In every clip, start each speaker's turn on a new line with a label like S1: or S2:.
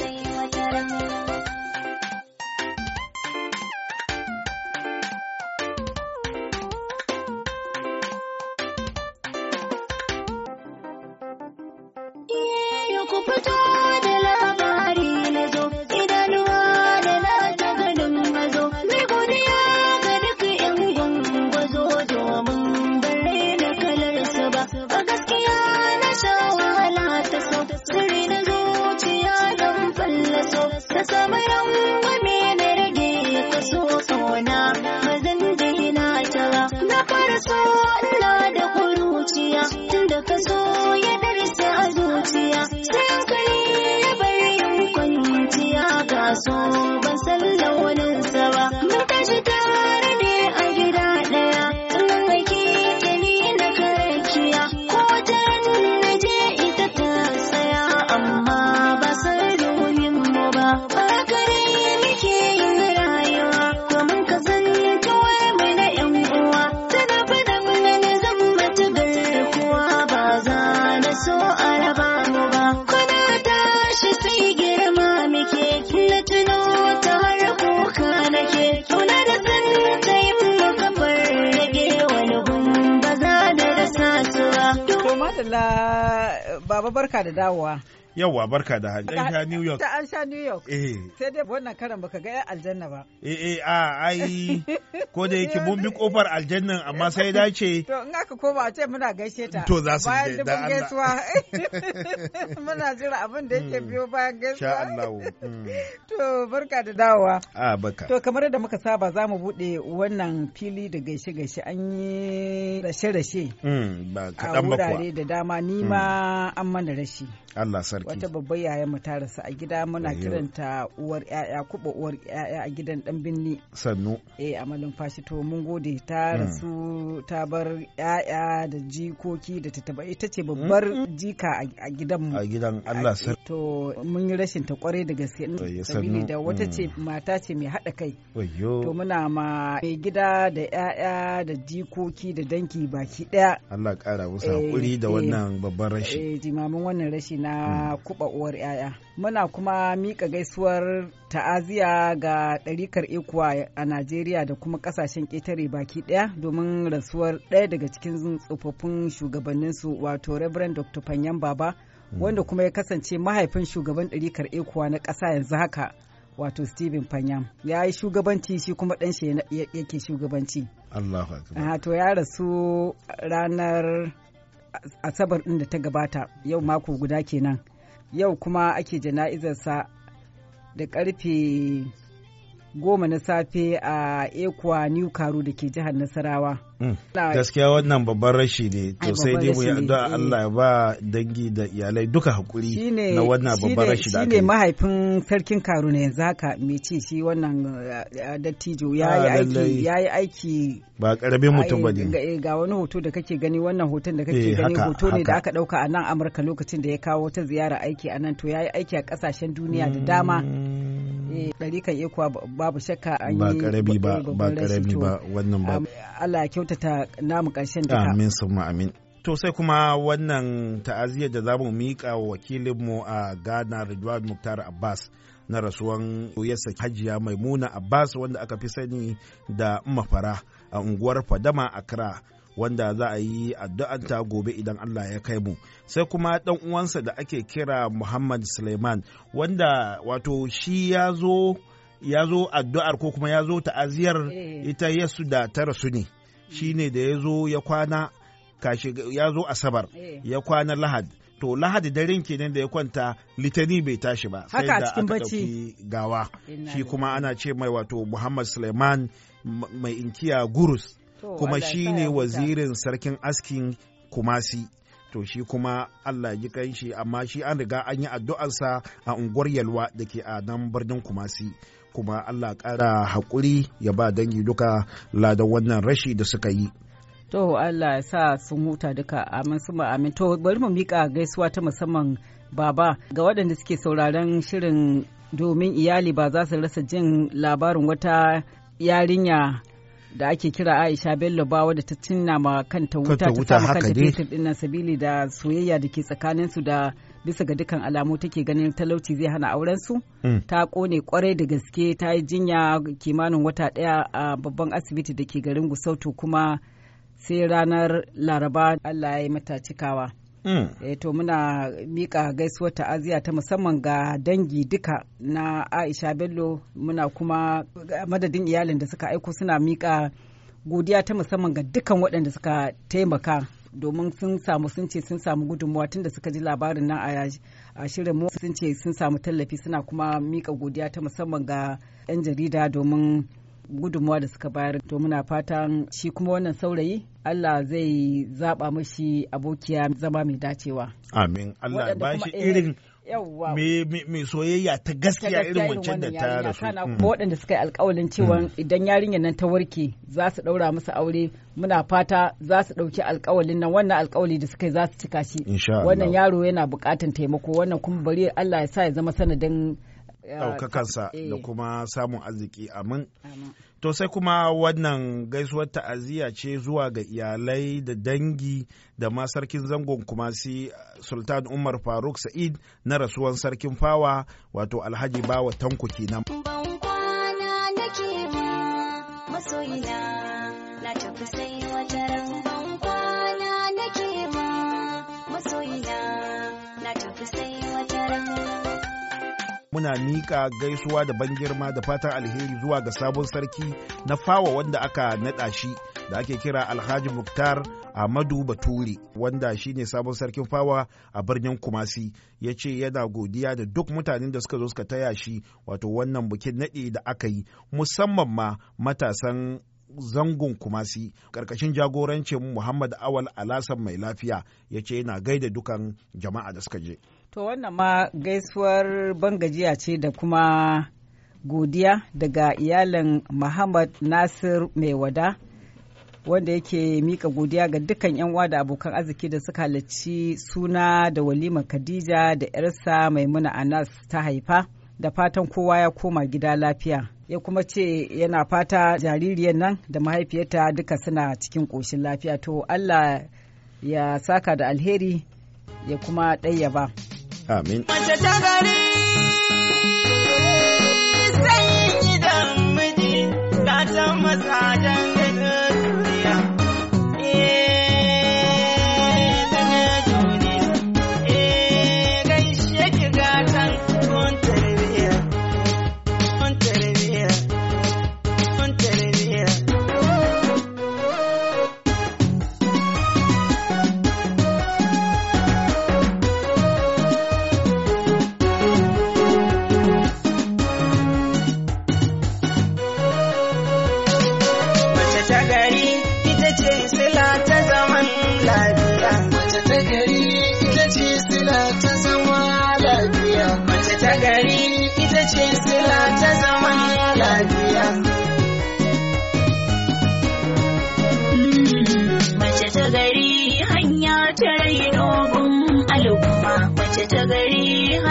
S1: sai wata ran
S2: barka da dawowa.
S3: Yawwa barka da hali. Ɗan sha New York.
S2: An sha New York.
S3: Eh,
S2: Sai dai wannan karan baka ga 'yan aljanna ba.
S3: eh, eh, a ai, ko da yake mun bi ƙofar aljannan amma sai dace.
S2: To in aka koma a ce muna gaishe ta.
S3: To za su
S2: Bayan
S3: Allah.
S2: gaisuwa. Muna jira abin da yake biyo bayan
S3: Sha
S2: gaisuwa.
S3: Allah. Mm.
S2: To barka da dawowa.
S3: A baka.
S2: To kamar yadda muka saba za mu buɗe wannan fili da gaishe-gaishe an yi rashe-rashe
S3: Mm, ba
S2: a
S3: kaɗan ba kuwa.
S2: da dama ni ma an mana rashi.
S3: Allah sarki.
S2: Wata babbar yaya mu ta rasu a gida muna kiranta uwar 'ya'ya kuɓa uwar 'ya'ya a gidan ɗan binni.
S3: Sannu.
S2: eh a malumfashi to mun gode ta
S3: Mm.
S2: rasu ta bar 'ya'ya da jikoki da ta taba ita ce babbar jika a- a gidanmu
S3: A gidan Allah sarki.
S2: to mun yi rashin ta ƙwarai da gaske sabili
S3: sannu.
S2: da wata ce mata ce mai haɗa kai to muna ma mai gida da 'ya'ya da jikoki da danki baki ɗaya
S3: Allah ƙara musu
S2: Eh,
S3: haƙuri da
S2: eh.
S3: wannan babban rashi.
S2: eh, jimamin wannan rashi na kuɓa uwar 'ya'ya muna kuma mika gaisuwar ta'aziya ga ɗarikar ekuwa a najeriya da kuma ƙasashen ƙetare baki ɗaya domin rasuwar ɗaya daga cikin tsofaffin shugabanninsu wato reverend dr panyan baba wanda kuma ya kasance mahaifin shugaban ɗarikar ekuwa na ƙasa yanzu haka wato stephen panyam ya yi shugabanci shi kuma ɗan shi ya- yake shugabanci.
S3: Allahu akbar.
S2: Aha, to ya rasu ranar asabar ɗin da ta gabata yau mako guda kenan. Yau kuma ake jana'izarsa da ƙarfe goma na safe a ekwa new karu da ke jihar nasarawa
S3: Mm.
S2: Na-
S3: Gaskiya wannan babban rashi ne, to sai dai mu addu'a
S2: eh.
S3: Allah ya ba dangi da iyalai duka
S2: shine
S3: na wannan babban rashi da aka yi.
S2: mahaifin sarkin karu ne yanzu haka mai ci shi wannan uh, dattijo ya
S3: Ah,
S2: yi aiki
S3: lallai.
S2: ya yi aiki
S3: Ba ƙaramin mutum ba
S2: Ai,
S3: ne.
S2: ga- wani hoto da kake gani wannan hoton da kake
S3: Eh,
S2: gani hoto ne da aka ɗauka a nan amurka lokacin da ya kawo ta ziyara aiki a nan to ya yi aiki a ƙasashen duniya da dama Eh, ɗarikan ekuwa babu shakka an
S3: Ba
S2: yi
S3: ƙarami ba, ba
S2: to,
S3: ba, wannan ba.
S2: Allah ya kyautata namu ƙarshen duka
S3: Amin summa amin. To sai kuma wannan ta'aziyar da za mu miƙa wa wakilinmu a Ghana Ridwan Muktar Abbas na rasuwan yasa hajiya Maimuna Abbas wanda aka fi sani da mafara a unguwar Fadama Accra wanda za a yi addu'anta gobe idan Allah ya kai mu. Sai kuma ɗan uwansa da ake kira Muhammad Suleiman wanda wato shi ya zo ya zo addu'ar ko kuma ya zo ta'aziyar
S2: Eh.
S3: ita Yesu da ta rasu ne. Shi ne da ya zo ya kwana kashi ya zo Asabar
S2: Eh.
S3: ya kwana Lahad. To Lahadi daren kenan da ya kwanta litani bai tashi ba. sai da aka ɗauki gawa. Shi kuma ana ce mai wato Muhammad Suleiman mai inkiya Gurus. Kuma shi ne wazirin sarkin askin Kumasi. to shi kuma Allah ji kan shi amma shi an riga an yi addu'arsa a unguwar Yalwa da ke a nan birnin Kumasi kuma Allah ƙara haƙuri ya ba dangi duka ladan wannan rashi da suka yi.
S2: To Allah ya sa sun huta duka amin su amin to bari mu mika gaisuwa ta musamman baba ga waɗanda suke sauraron shirin domin iyali ba za su rasa jin labarin wata yarinya da ake kira Aisha Bello ba wadda ta cinna ma kanta wuta ta
S3: haka
S2: kanta fetur ɗin nan sabili da soyayya da ke tsakanin su da bisa ga dukkan alamu take ganin talauci zai hana auren su
S3: Mm.
S2: ta ƙone ƙwarai da gaske ta yi jinya kimanin wata ɗaya a babban asibiti da ke garin Gusautu kuma sai ranar Laraba Allah ya yi mata cikawa.
S3: Mm.
S2: eh to muna mika gaisuwar ta'aziyya ta musamman ga dangi duka na Aisha Bello muna kuma madadin iyalin da suka aiko suna mika godiya ta musamman ga dukkan waɗanda suka taimaka domin sun samu sun ce sun samu gudunmuwa tun da suka ji labarin nan a shirin mu sun ce sun samu tallafi suna kuma mika godiya ta musamman ga 'yan jarida domin gudunmuwa da suka bayar. To muna fatan shi kuma wannan saurayi Allah zai zaba mashi abokiya zama mai dacewa.
S3: Amin. Allah ya
S2: Waɗanda
S3: ba
S2: kuma,
S3: shi
S2: eh,
S3: irin me soyayya ta gaskiya irin wancan da ta rasu.
S2: Kana
S3: Mm.
S2: kuma waɗanda suka yi alkawalin cewa idan yarinyar nan ta warke za su ɗaura musu aure. Muna fata za su ɗauki alkawalin nan. Wannan alkawali da suka yi za su cika shi. Wannan yaro yana buƙatan taimako. Wannan kuma bari Allah ya sa ya zama sanadin
S3: ɗaukakansa
S2: eh,
S3: da kuma samun arziki. Amin. To sai kuma wannan gaisuwar ta'aziyya ce zuwa ga iyalai da dangi da ma sarkin zangon kumasi Sultan Umar Faruk Sa'id na rasuwan sarkin fawa wato Alhaji Bawa Tanko kenan.
S1: Masoyina.
S3: Muna miƙa gaisuwa da ban girma da fatan alheri zuwa ga sabon sarki na fawa wanda aka naɗa shi da ake kira Alhaji Muktar Ahmadu Bature wanda shine sabon sarkin fawa a birnin Kumasi ya ce yana godiya da duk mutanen da suka zo suka taya shi wato wannan bikin naɗi da aka yi musamman ma matasan zangon kumasi ƙarƙashin jagorancin Muhammad Awal Alasan mai lafiya ya ce yana gaida dukan jama'a da suka je.
S2: To wannan ma gaisuwar bangajiya ce da kuma godiya daga iyalin Muhammad Nasir mai wada wanda yake mika godiya ga dukkan 'yan uwa da abokan arziki da suka halarci suna da walima Khadija da 'yarsa Maimuna Anas ta haifa da fatan kowa ya koma gida lafiya. Ya kuma ce yana fata jaririyar nan da mahaifiyarta duka suna cikin ƙoshin lafiya. To Allah ya saka da alheri ya kuma ɗayyaba.
S3: Amin.
S4: Mace ta gari sai gidan miji ta ta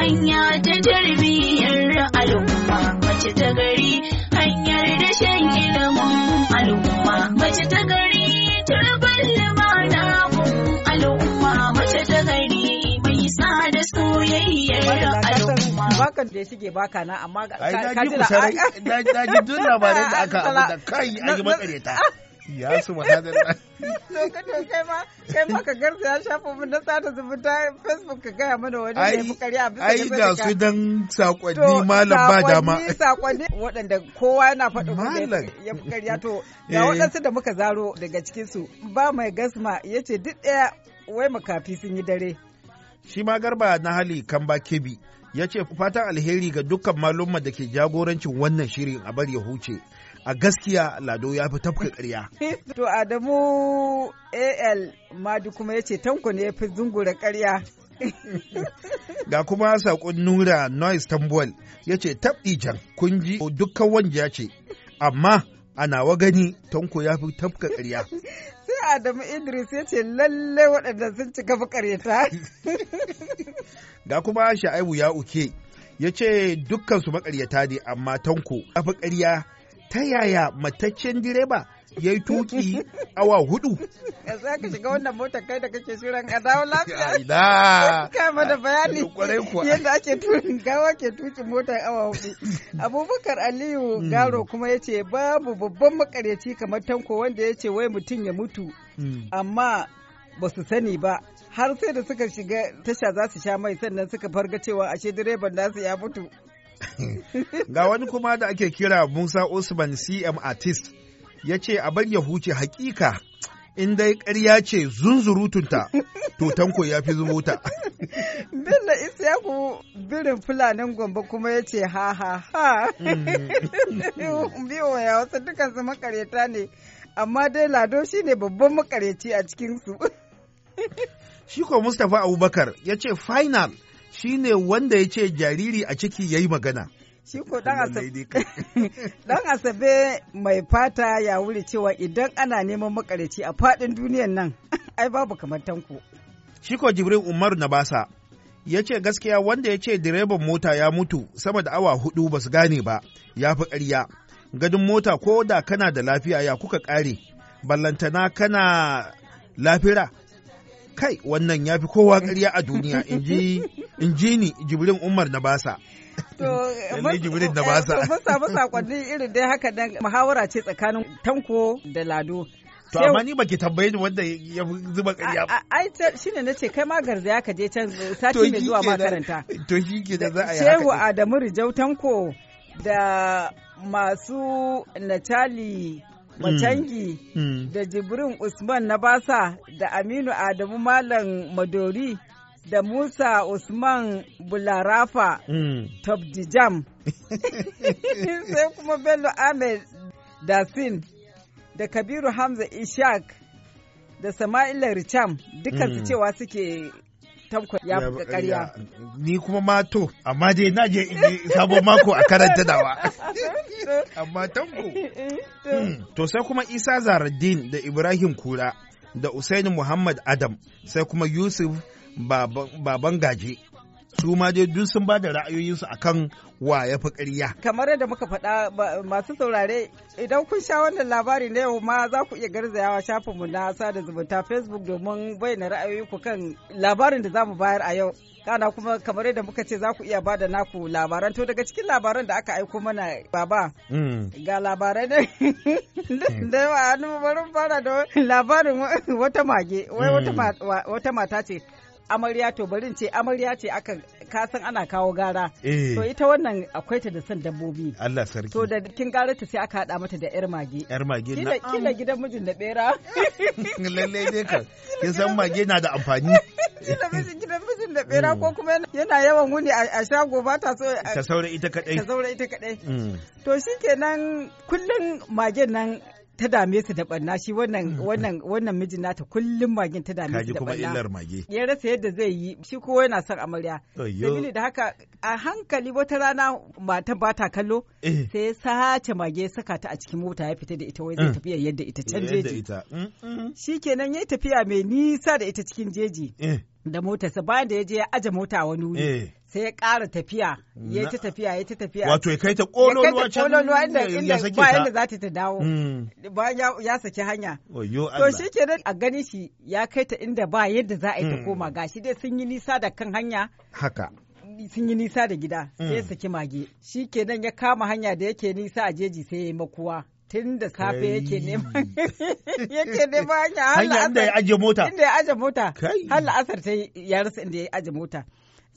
S5: hanya ta tarbiyyar al'umma. Mace ta gari hanyar da shan ilimin al'umma. Mace ta gari turban limana al'umma. Mace ta gari mai sa da soyayyar al'umma.
S2: Bakan da shige baka na amma ka
S3: ji labarai da aka abu da kai an yi makareta. Ya su mahadar
S2: To ka to kai ma kai ma ka na sada zumunta Facebook ka gaya mana wani da ya fi karya a bisa
S3: ai
S2: sadaka.
S3: su dan
S2: saƙonni
S3: malam ba dama.
S2: saƙonni waɗanda kowa yana faɗin
S3: Malam.
S2: ya fi karya to ga
S3: Eh.
S2: waɗansu da muka zaro daga cikinsu ba mai gasma ya ce duk ɗaya wai makafi sun yi dare.
S3: Shi ma garba na hali kan ba kebi ya ce fatan alheri ga dukkan malumma da ke jagorancin wannan shirin a bari ya huce a gaskiya lado ya fi tafka ƙarya
S2: To Adamu AL Madu kuma ya ce tanko ne ya fi zungura karya.
S3: ga kuma saƙon nura noise tambol ya ce jan kun ji dukkan wanja ce amma a nawa gani tanko ya fi tafka ƙarya
S2: Sai Adamu Idris ya ce lalle waɗanda sun cika fi karyata.
S3: ga kuma sha'aibu ya uke ya ce dukkan su makaryata ne amma tanko ya fi ƙarya ta yaya mataccen direba ya yi tuƙi awa huɗu
S2: Za ka shiga wannan motar kai da kake shirin a dawo lafiya.
S3: Ina.
S2: Kama da bayani yadda ake tukin gawa ke tukin motar awa huɗu. Abubakar Aliyu Garo kuma ya ce babu babban makaryaci kamar tanko wanda ya ce wai mutum ya mutu amma ba su sani ba har sai da suka shiga tasha za su sha mai sannan suka farga cewa ashe direban nasu ya mutu.
S3: Ga wani kuma da ake kira Musa Usman CM Artist ya ce a bar ya huce hakika in dai ƙarya ce zunzurutunta to tanko ya fi zumuta.
S2: Bello Isyaku birin fulanin gombe kuma ya ce ha ha ha. Biyo ya wasu dukansu makareta ne amma dai lado shine babban makareci a cikinsu.
S3: Shi ko Mustapha Abubakar ya ce final shi ne wanda ya ce jariri a ciki ya yi magana.
S2: Shi ko
S3: Lallai
S2: asabe, mai fata ya wuri cewa idan ana neman makareci a faɗin duniyan nan ai babu kamar tanko.
S3: Shi ko Jibril Umaru na basa ya ce gaskiya wanda ya ce direban mota ya mutu sama da awa huɗu ba su gane ba ya fi ƙarya. Gadin mota ko da kana da lafiya ya kuka ƙare, ballantana kana lafira. Kai wannan ya fi kowa ƙarya a duniya in ji ni Jibril Umar na basa. Lallai da
S2: eh,
S3: basa.
S2: mun samu saƙonni irin dai haka nan muhawara ce tsakanin tanko da lado.
S3: To amma ni baki tambaye ni wanda ya zuba ƙarya ba.
S2: Ai, shi ne na ce kai ma garzaya ka je can
S3: To
S2: sati mai zuwa makaranta.
S3: To shi ke da za a yi
S2: Shehu
S3: haka.
S2: Adamu Rijau Tanko da masu Natali Macangi
S3: Mm.
S2: da Jibrin Usman na Basa da Aminu Adamu Malam Madori da Musa Usman Bularafa
S3: Mm.
S2: Tabdijam sai kuma Bello Ahmed Dasin da Kabiru Hamza Ishaq da Sama'ila Richam dukansu
S3: Mm.
S2: cewa suke tanko ya fi ƙarya.
S3: Ni kuma ma to, amma dai na je sabon mako a karanta dawa. amma tanko. Mm. To sai kuma Isa Zaraddin da Ibrahim Kura da Usaini Muhammad Adam sai kuma Yusuf Baban Baban Gaje. Su ma dai duk sun ba da ra'ayoyinsu akan wa ya fi ƙarya.
S2: kamar yadda muka faɗa ba- masu saurare idan kun sha wannan labari na yau ma za ku iya garzayawa shafinmu na sada zumunta facebook domin bayyana ra'ayoyinku kan labarin da za mu bayar a yau. Kana kuma kamar yadda muka ce za ku iya ba da naku labaran. To daga cikin labaran da aka aiko mana baba
S3: Mm.
S2: ga labarai ne. Da yawa bari fara da labarin wata mage. Wa- wata mata ce. Amarya to bari in ce amarya ce aka kasan ana kawo gara
S3: Eh.
S2: to ita wannan akwai ta da son dabbobi
S3: Allah sarki.
S2: to da kin gara ta sai aka haɗa mata da yar mage
S3: Yar mage na.
S2: kila gidan mijin da bera
S3: Lallai dai kan. Kin san mage na da amfani.
S2: kila mijin gidan mijin da bera ko kuma yana yawan wuni a shago ba ta so
S3: Ta saura ita kadai.
S2: ta zaura ita kadai
S3: Mm.
S2: to shikenan kullum magen nan ta dame su da barna shi wannan wannan wannan mijin nata kullum magen ta dame su da
S3: kuma
S2: barna
S3: illar mage.
S2: ya rasa yadda zai yi shi kowa yana son amarya sabili da haka a hankali wata rana mata ba ta kallo
S3: Eh.
S2: sai ya sace mage ya saka ta a cikin mota ya fita da ita wai zai
S3: Mm.
S2: tafiya yadda ita can jeji
S3: ita. Mm, mm.
S2: shi kenan ya yi tafiya mai nisa da ita cikin jeji
S3: Eh.
S2: da motarsa bayan da ya je ya aje mota a wani wuri
S3: Eh.
S2: Sai ya ƙara tafiya ya ta tafiya ya ta tafiya.
S3: Wato ya kai ta can
S2: kololuwa inda
S3: ya
S2: inda
S3: sake
S2: ba
S3: ta.
S2: yadda za ta ta dawo.
S3: Mm.
S2: bayan ya- saki hanya. To shi kenan a gani shi ya kai ta inda ba yadda za a yi ta
S3: Mm.
S2: koma. Gashi dai sun yi nisa da kan hanya.
S3: Haka.
S2: sun yi nisa da gida sai ya
S3: Mm.
S2: saki mage. Shi kenan ya kama hanya da yake nisa a jeji sai ya yi makuwa. Tun da safe yake neman yake neman hanya. Har
S3: Hanya inda ya
S2: la'asar-
S3: ajiye mota.
S2: inda ya aje mota. Har la'asar ta ya rasa inda ya aje mota.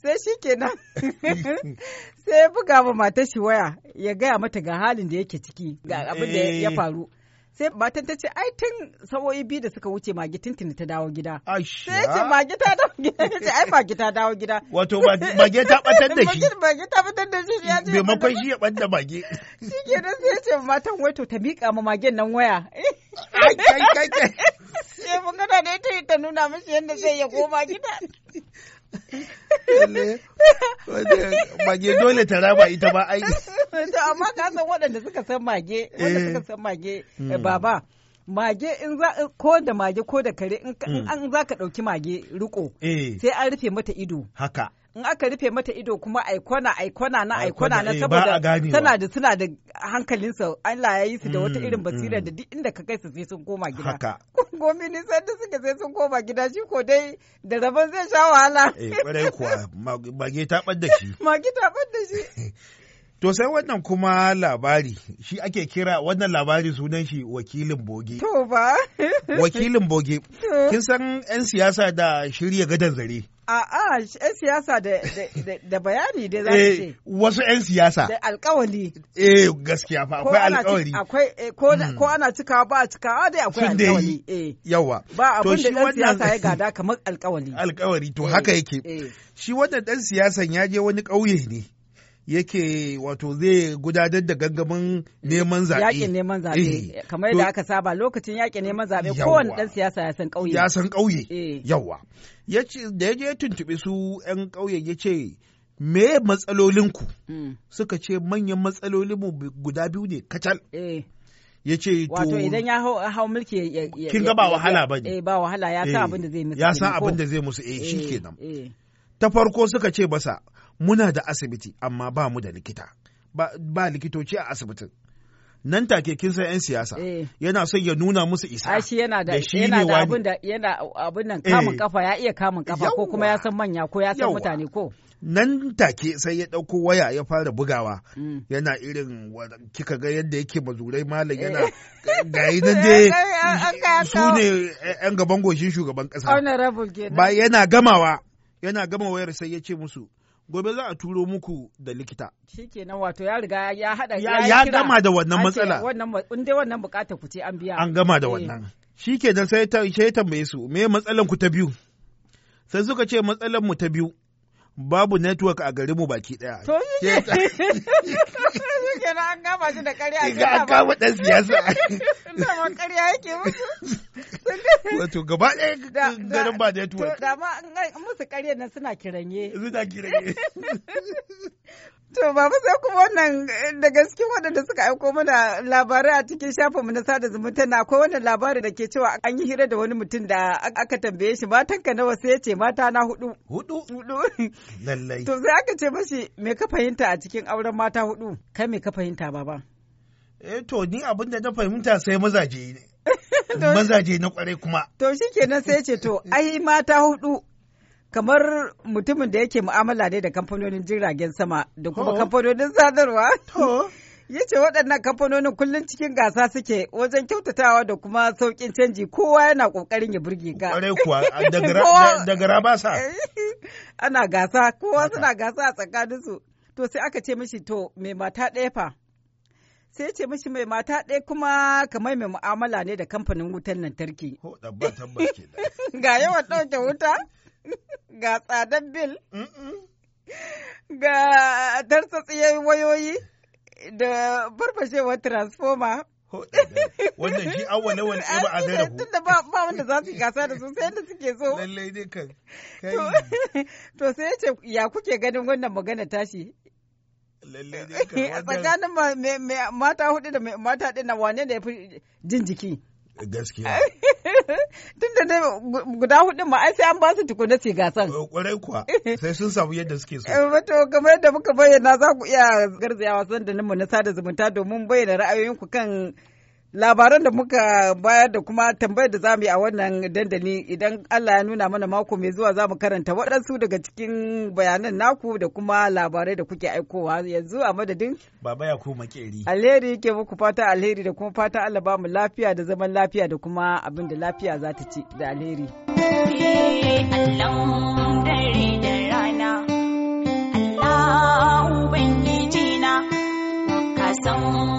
S2: Sai shi kenan sai ya buga ma matar shi waya ya gaya mata ga halin da yake ciki ga abin da ya
S3: Eh.
S2: faru sai matan ta ce ai tun sawoyi biyu da suka wuce magi tuntuni ta dawo gida sai ya ce magi ta dawo gida ya ce ai magi ta dawo gida
S3: Wato mage ta batar da shi.
S2: Magi- magi ta fitar da shi ya ce
S3: Maimakon shi ya ɓadda mage.
S2: shi ke nan sai ya ce matan wai to ta miƙa ma magen nan waya
S3: Ai, kai, kai, kai.
S2: sai mun gana da ita ta nuna mishi yadda zai ya koma gida
S3: Mage dole ta raba ita ba ai.
S2: to amma ka san waɗanda suka san mage wanda
S3: Eh.
S2: suka san mage eh,
S3: Mm.
S2: baba mage in za ko da mage ko da kare in in an za ka ɗauki mage riko
S3: Eh,
S2: sai an rufe mata ido
S3: haka.
S2: In aka rufe mata ido kuma aikona aikona na aikona na
S3: eh,
S2: saboda tana da suna da hankalinsa Allah ya yi su da wata
S3: Mm,
S2: irin basira
S3: mm.
S2: da duk inda ka kai su sai sun koma gida
S3: Haka.
S2: gomi nisan da suka sai sun koma gida shi ko dai da rabon zai sha wahala
S3: Eh, ƙwarai kuwa mag- mage ta ɓadda shi.
S2: magi ta bar da shi
S3: To sai wannan kuma labari, shi ake kira wannan labari sunan shi wakilin boge.
S2: to ba
S3: Wakilin boge. Kin san 'yan siyasa da shirya gadon zare?
S2: A'a, 'yan siyasa da, da, da, da bayani dai za
S3: Eh,
S2: ce.
S3: wasu 'yan siyasa.
S2: Da alkawali.
S3: Eh, gaskiya fa akwai alkawari.
S2: Akwai, eh, ko, da- ko ana cikawa ba a cikawa dai akwai alkawali. Eh.
S3: Yawa.
S2: Ba abin da ɗan
S3: wannan-
S2: siyasa ya gada kamar alkawali.
S3: Alkawari, to
S2: Eh,
S3: haka yake. Shi wannan ɗan siyasan ya je wani ƙauye ne. Yake wato zai gudanar da gangamin neman zaɓe.
S2: Yaƙin neman zaɓe.
S3: Eh,
S2: Kamar yadda aka saba lokacin yaƙin neman zaɓe kowane ɗan siyasa ya san ƙauye.
S3: ya san ƙauye
S2: Eh.
S3: yawa da ya je ya tuntuɓi su 'yan ƙauye ya ce me matsalolinku
S2: Mm,
S3: suka ce manyan matsalolinmu guda biyu ne kacal
S2: eh.
S3: ya ce to
S2: Wato idan ya hau, mulki ya-
S3: Kin ga ba wahala ba ne.
S2: Eh ba wahala ya san abin da zai musu.
S3: ya san abin da zai musu eh shi kenan
S2: eh.
S3: ta farko suka ce masa muna da asibiti amma ba mu da likita. Ba, ba likitoci a asibitin. Nan take kin san 'yan siyasa.
S2: Eh.
S3: yana son ya nuna musu isa.
S2: Shi yana da
S3: shi
S2: yana da abin da yana abin nan kamun
S3: Eh.
S2: kafa ya iya kamun kafa ko kuma ya san manya ko ya san mutane ko.
S3: nan take sai ya ɗauko waya ya fara bugawa.
S2: Mm.
S3: yana irin kika ga yadda yake mazurai malam yana gayi nan dai su ne 'yan gaban goshin shugaban ƙasa.
S2: Kenan.
S3: ba yana gamawa. Yana gama wayar sai ya ce musu gobe za a turo muku da likita
S2: Shikenan wato ya riga ya hada
S3: Ya- ya gama da wannan matsala.
S2: Wannan in dai wannan buƙatar ku ce an biya.
S3: an gama da
S2: Eh.
S3: wannan shi kenan sai ta sai tambaye su me matsalan ku ta biyu sai suka ce matsalan mu ta biyu babu network a garin mu baki ɗaya
S2: To shi ke- Shikenan an gama shi da ƙarya.
S3: ga an kama dan siyasa
S2: Dama ƙarya yake musu.
S3: wato gaba ɗaya
S2: Da-
S3: garin ba
S2: To
S3: network
S2: da ma an ga- musu ƙaryar nan suna kiranye.
S3: suna kira
S2: To baba sai kuma wannan eh, da gaske waɗanda suka aiko mana labarai a cikin shafinmu na sada zumunta na akwai wannan labari da ke cewa an yi hira da wani mutum da aka tambaye shi matanka nawa sai ya ce mata na huɗu.
S3: huɗu
S2: Hudu.
S3: lallai
S2: To sai aka ce mashi me ka fahimta a cikin auren mata huɗu? Kai me ka fahimta baba?
S3: eh to ni abin da na fahimta sai mazaje ne mazaje na ƙwarai kuma
S2: To shi kenan sai ya ce to ai mata huɗu kamar mutumin da yake mu'amala ne da kamfanonin jiragen sama da kuma kamfanonin sadarwa. ya ce waɗannan kamfanonin kullum cikin gasa suke wajen kyautatawa da kuma sauƙin canji kowa yana ƙoƙarin ya burge ka.
S3: kuwa daga rabasa
S2: Ana gasa, kowa suna gasa a tsakaninsu. To sai aka ce mishi to mai mata ɗaya fa. Sai ce mishi mai mata ɗaya kuma kamar mai mu'amala ne da kamfanin wutar lantarki. Ga yawan ɗauke wuta, ga tsadar bil, ga tartsatsiyar wayoyi da farfashewar transformer.
S3: Ho, ɗabba. Wannan shi awwala wani ɗaya ba a zai rahu.
S2: Tunda ba wanda za su yi gasa da su sai yadda suke so.
S3: Lallai dai kan.
S2: To- sai ya ce ya kuke ganin wannan magana tashi?
S3: Lallai dai kan.
S2: A tsakanin mata huɗu da mata ɗin na wane da ya fi jin jiki?
S3: Gaskiya.
S2: Tunda dai gu- guda hudun ma ai sai an ba su tukuna yi gasan.
S3: Kwarai kuwa. Sai sun samu yadda suke so.
S2: Eh, Wato kamar yadda muka bayyana za ku iya garzayawa sandaninmu na sada zumunta domin bayyana ra'ayoyinku kan labaran da muka bayar da kuma tambayar da za mu yi a wannan dandali idan Allah ya nuna mana mako mai zuwa za mu karanta waɗansu daga cikin bayanan naku da kuma labarai da kuke aikowa yanzu a madadin
S3: Baba ya ko makeri.
S2: alheri ke muku fata alheri da kuma fata Allah ba mu lafiya da zaman lafiya da kuma abin da lafiya za ta ci da alheri.
S5: Allahn dare da rana, Allah Ubangiji na, ka san